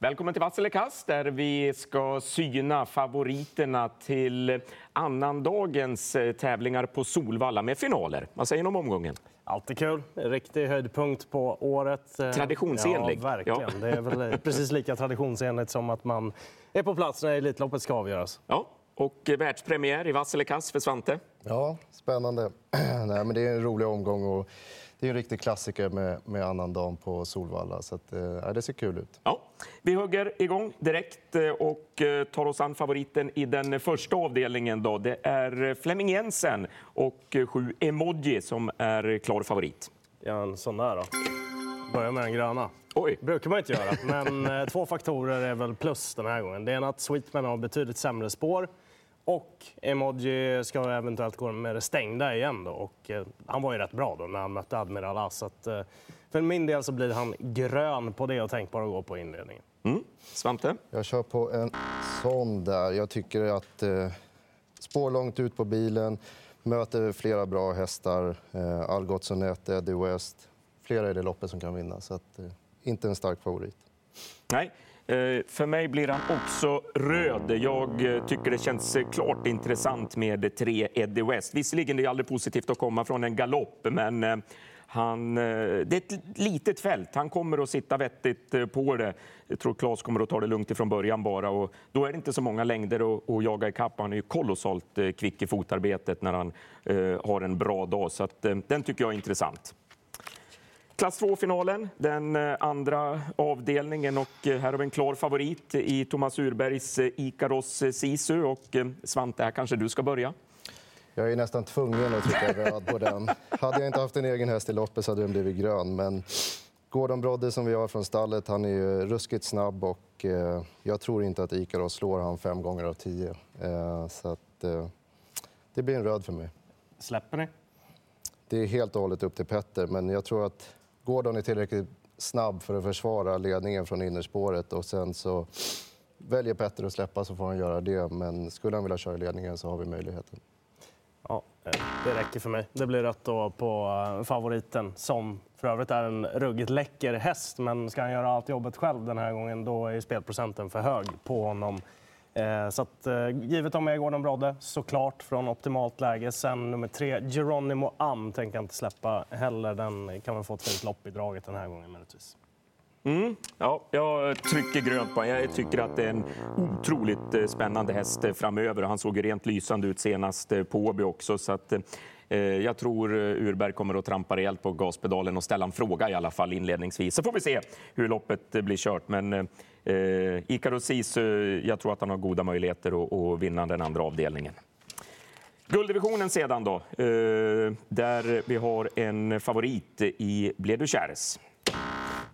Välkommen till Vasselekast där vi ska syna favoriterna till annandagens eh, tävlingar på Solvalla med finaler. Vad säger ni om omgången? Alltid kul. Riktig höjdpunkt på året. Eh, Traditionsenlig. Ja, verkligen. Ja. Det är väl precis lika traditionsenligt som att man är på plats när Elitloppet ska avgöras. Ja, och världspremiär i Vasselekast för Svante. Ja, spännande. Nej, men det är en rolig omgång. Och det är en riktig klassiker med, med annandagen på Solvalla. Så att, eh, det ser kul ut. Ja, vi hugger igång direkt eh, och eh, tar oss an favoriten i den första avdelningen. Då. Det är Flemming Jensen och sju Emoji som är klar favorit. Ja, en sån där då. Börja med den gröna. Oj. brukar man inte göra, men två faktorer är väl plus den här gången. Det är att Sweetman har betydligt sämre spår och Emoji ska eventuellt gå med det stängda igen. Då. Och, eh, han var ju rätt bra då när han mötte Admiral As. Att, eh, för min del så blir han grön på det och tänkbar att gå på inledningen. Mm. Svante? Jag kör på en sån där. Jag tycker att eh, spår långt ut på bilen, möter flera bra hästar. Eh, Algotssonet, Eddie West. Flera i det loppet som kan vinna. Så att, eh, inte en stark favorit. Nej. Eh, för mig blir han också röd. Jag eh, tycker det känns eh, klart intressant med tre Eddie West. Visserligen är det aldrig positivt att komma från en galopp, men han, eh, det är ett litet fält. Han kommer att sitta vettigt eh, på det. Jag tror Claes kommer att ta det lugnt från början bara. Och då är det inte så många längder att, att jaga ikapp. Han är ju kolossalt eh, kvick i fotarbetet när han eh, har en bra dag. Så att, den tycker jag är intressant. Klass 2-finalen, den andra avdelningen. och Här har vi en klar favorit i Thomas Urbergs Ikaros Sisu. Och Svante, här kanske du ska börja. Jag är nästan tvungen att trycka röd på den. Hade jag inte haft en egen häst i loppet så hade den blivit grön. Men Gordon Brodde som vi har från stallet, han är ju ruskigt snabb och jag tror inte att Ikaros slår han fem gånger av tio. så att, det blir en röd för mig. Släpper ni? Det är helt och hållet upp till Petter, men jag tror att Gordon är tillräckligt snabb för att försvara ledningen från innerspåret och sen så väljer Petter att släppa så får han göra det. Men skulle han vilja köra ledningen så har vi möjligheten. Ja, eh, det räcker för mig. Det blir rätt då på eh, favoriten som för övrigt är en ruggigt läcker häst. Men ska han göra allt jobbet själv den här gången då är spelprocenten för hög på honom. Eh, så att, givet om är Gordon Brodde, såklart, från optimalt läge. Sen nummer tre, Geronimo Am, tänker jag inte släppa heller. Den kan väl få ett fint lopp i draget den här gången möjligtvis. Mm, ja, jag trycker grönt på Jag tycker att det är en otroligt eh, spännande häst eh, framöver. Han såg rent lysande ut senast eh, på Åby också. Så att, jag tror Urberg kommer att trampa rejält på gaspedalen och ställa en fråga i alla fall inledningsvis. Så får vi se hur loppet blir kört. Men Eh, Ikaros Sisu, jag tror att han har goda möjligheter att, att vinna den andra avdelningen. Gulddivisionen sedan då, eh, där vi har en favorit i Bledukäres.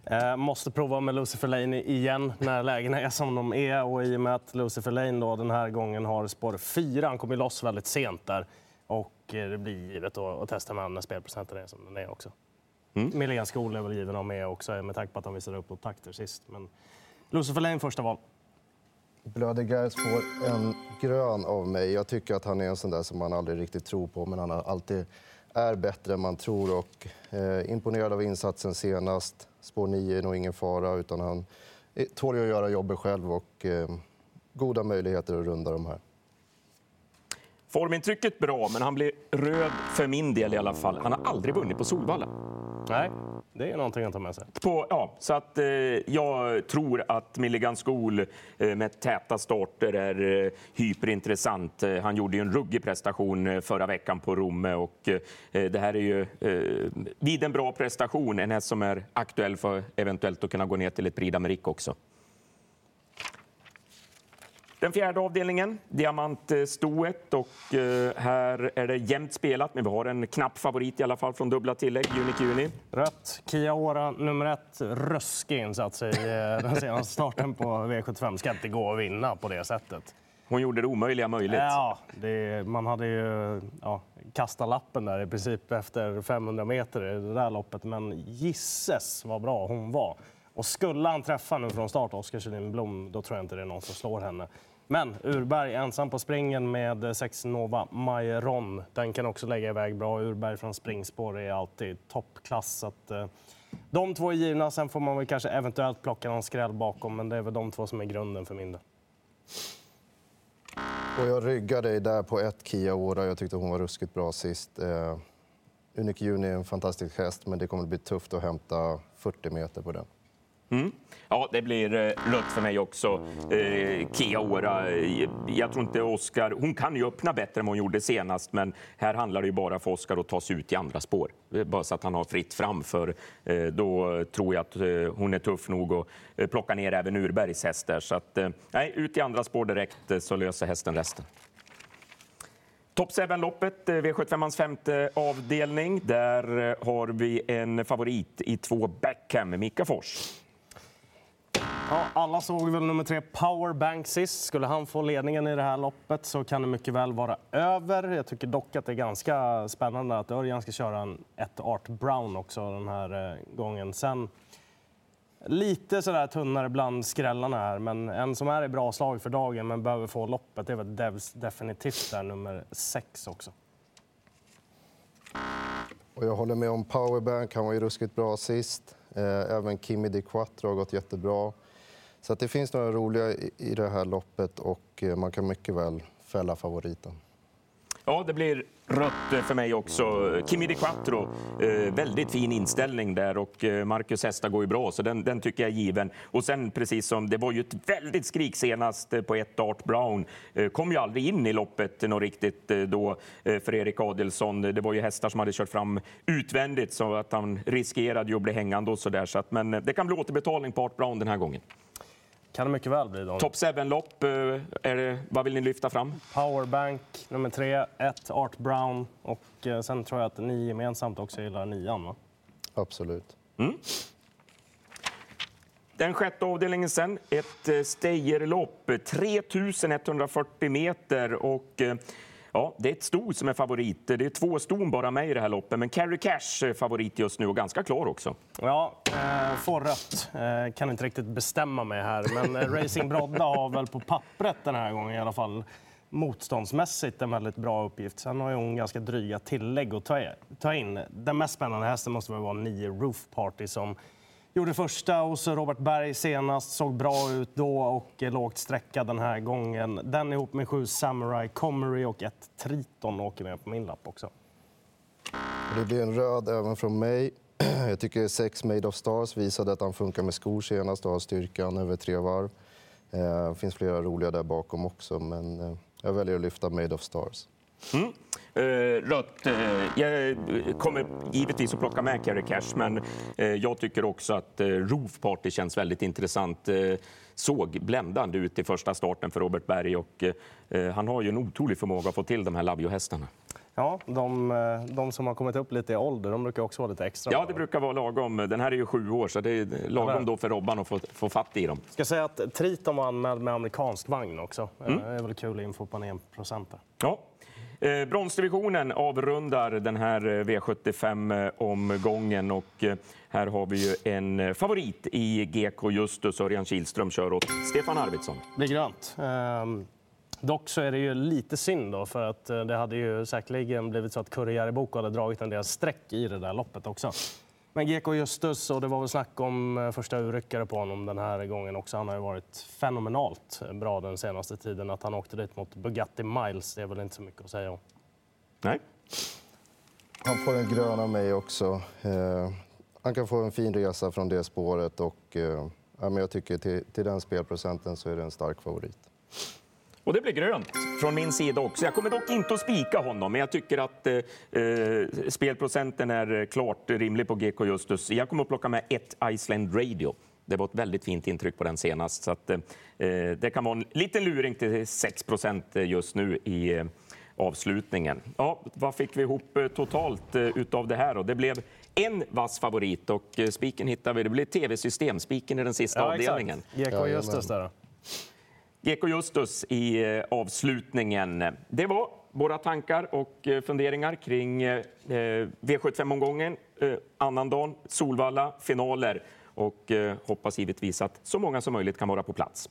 Eh, måste prova med Lucifer Lane igen när lägena är som de är. Och I och med att Lucifer Lane då den här gången har spår 4, han kommer loss väldigt sent där. Och eh, det blir givet att testa med när spelprocenten är som den är också. Mm. Milén Skol är väl given att med också med tanke på att han visade upp takter sist. Men Lucifer Lane första val. Blödegers får en grön av mig. Jag tycker att han är en sån där som man aldrig riktigt tror på, men han alltid är bättre än man tror. Och, eh, imponerad av insatsen senast. Spår 9 är nog ingen fara, utan han tål att göra jobbet själv och eh, goda möjligheter att runda de här. Formintrycket bra, men han blir röd för min del i alla fall. Han har aldrig vunnit på Solvalla. Nej, det är någonting att ta med sig. På, ja, så att, eh, jag tror att Milligan Skol eh, med täta starter är eh, hyperintressant. Eh, han gjorde ju en ruggig prestation eh, förra veckan på Romme och eh, eh, det här är ju eh, vid en bra prestation en häst som är aktuell för eventuellt att kunna gå ner till ett Prix d'Amérique också. Den fjärde avdelningen, diamantstoet. Och eh, här är det jämnt spelat, men vi har en knapp favorit i alla fall från dubbla tillägg, Unic Uni. Rött. Kia Ora nummer ett. Ruskig insats i eh, den senaste starten på V75. Ska inte gå att vinna på det sättet. Hon gjorde det omöjliga möjligt. Ja, det, man hade ju ja, kastat lappen där i princip efter 500 meter i det där loppet. Men gisses vad bra hon var. Och skulle han träffa nu från start, Oskar Kjellin Blom, då tror jag inte det är någon som slår henne. Men Urberg ensam på springen med 6 Nova Mairon Den kan också lägga iväg bra. Urberg från springspår är alltid toppklass. Så att, eh, de två är givna. Sen får man väl kanske eventuellt plocka någon skräll bakom, men det är väl de två som är grunden för min del. Och jag ryggar dig där på ett Kia Ora. Jag tyckte hon var ruskigt bra sist. Eh, Unique Juni är en fantastisk häst, men det kommer att bli tufft att hämta 40 meter på den. Mm. Ja, det blir eh, rött för mig också. Eh, Kia Ora, eh, jag tror inte Oskar... Hon kan ju öppna bättre än hon gjorde senast, men här handlar det ju bara för Oskar att ta sig ut i andra spår. Eh, bara så att han har fritt fram, för eh, då tror jag att eh, hon är tuff nog att eh, plocka ner även Urbergs häst. Så att, nej, ut i andra spår direkt så löser hästen resten. Top 7-loppet, V75ans femte avdelning. Där har vi en favorit i två Beckham, Mika Fors. Ja, alla såg väl nummer tre Powerbank sist. Skulle han få ledningen i det här loppet så kan det mycket väl vara över. Jag tycker dock att det är ganska spännande att Örjan ska köra en ett Art Brown också den här eh, gången. Sen lite sådär tunnare bland skrällarna här, men en som är i bra slag för dagen men behöver få loppet det är väl Devs definitivt där, nummer sex också. Och jag håller med om Powerbank, han var ju ruskigt bra sist. Eh, även Kimi Di Quattro har gått jättebra. Så att det finns några roliga i det här loppet och eh, man kan mycket väl fälla favoriten. Ja, det blir rött för mig också. Kimi Di Quattro, eh, väldigt fin inställning där och eh, Marcus Hesta går ju bra, så den, den, tycker jag är given. Och sen precis som, det var ju ett väldigt skrik senast eh, på ett Art Brown. Eh, kom ju aldrig in i loppet något riktigt eh, då eh, för Erik Adelsson. Det var ju hästar som hade kört fram utvändigt så att han riskerade ju att bli hängande och så där. Så att, men det kan bli återbetalning på Art Brown den här gången. Kan det mycket väl bli. Daniel. Top 7-lopp, eh, vad vill ni lyfta fram? Powerbank nummer tre, ett Art Brown och eh, sen tror jag att ni gemensamt också gillar nian, va? Absolut. Mm. Den sjätte avdelningen sen, ett eh, Steyerlopp, 3140 meter och Ja, det är ett sto som är favorit. Det är två ston bara med i det här loppet, men Carrie Cash är favorit just nu och ganska klar också. Ja, eh, får rött. Eh, kan inte riktigt bestämma mig här, men eh, Racing Brodda har väl på pappret den här gången i alla fall motståndsmässigt en väldigt bra uppgift. Sen har hon ganska dryga tillägg att ta in. Den mest spännande hästen måste väl vara 9 Roof Party som Gjorde första hos Robert Berg senast, såg bra ut då och eh, lågt sträcka den här gången. Den ihop med sju Samurai Comery och ett Triton åker med på min lapp också. Det blir en röd även från mig. Jag tycker sex Made of Stars visade att han funkar med skor senast och har styrkan över tre varv. Det finns flera roliga där bakom också, men eh, jag väljer att lyfta Made of Stars. Mm. Uh, rött. Uh, jag kommer givetvis att plocka med Carey Cash, men uh, jag tycker också att uh, Roof Party känns väldigt intressant. såg bländande ut i första starten för Robert Berg och han har ju en otrolig förmåga att få till de här Lavio-hästarna. Ja, de, de, som har kommit upp lite i ålder, de brukar också vara lite extra Ja, det brukar vara lagom. Den här är ju sju år, så det är lagom då för Robban att få, få fatt i dem. Jag ska säga att Triton var anmäld med amerikansk vagn också. Mm. Det är väl kul info på en procent. Ja. Eh, bronsdivisionen avrundar den här eh, V75-omgången och eh, här har vi ju en eh, favorit i GK Justus. Örjan Kihlström kör åt Stefan Arvidsson. Det blir grönt. Um... dock så är det ju lite synd då, för att det hade ju säkerligen blivit så att Kurre Boko hade dragit en del streck i det där loppet också. Men GK Justus, och det var väl snack om eh, första urryckare på honom den här gången också. Han har ju varit fenomenalt bra den senaste tiden. Att han åkte dit mot Bugatti Miles, det är väl inte så mycket att säga om. Nej. Han får en grön av mig också. Eh, han kan få en fin resa från det spåret och eh, jag tycker till, till den spelprocenten så är det en stark favorit. Och det blir grönt från min sida också. Jag kommer dock inte att spika honom, men jag tycker att eh, eh spelprocenten är klart rimlig på GK Justus. Jag kommer att plocka med ett Iceland Radio. Det var ett väldigt fint intryck på den senast, så att, eh, det kan vara en liten luring till 6 procent just nu i eh, avslutningen. Ja, vad fick vi ihop eh, totalt eh, utav det här? Då? Det blev en vass favorit och spiken hittade vi. Det blev tv-system, spiken i den sista ja, avdelningen. GK Justus där. Geko Justus i eh, avslutningen. Det var våra tankar och eh, funderingar kring eh, V75-omgången, annandagen, Solvalla, finaler och hoppas givetvis att så många som möjligt kan vara på plats.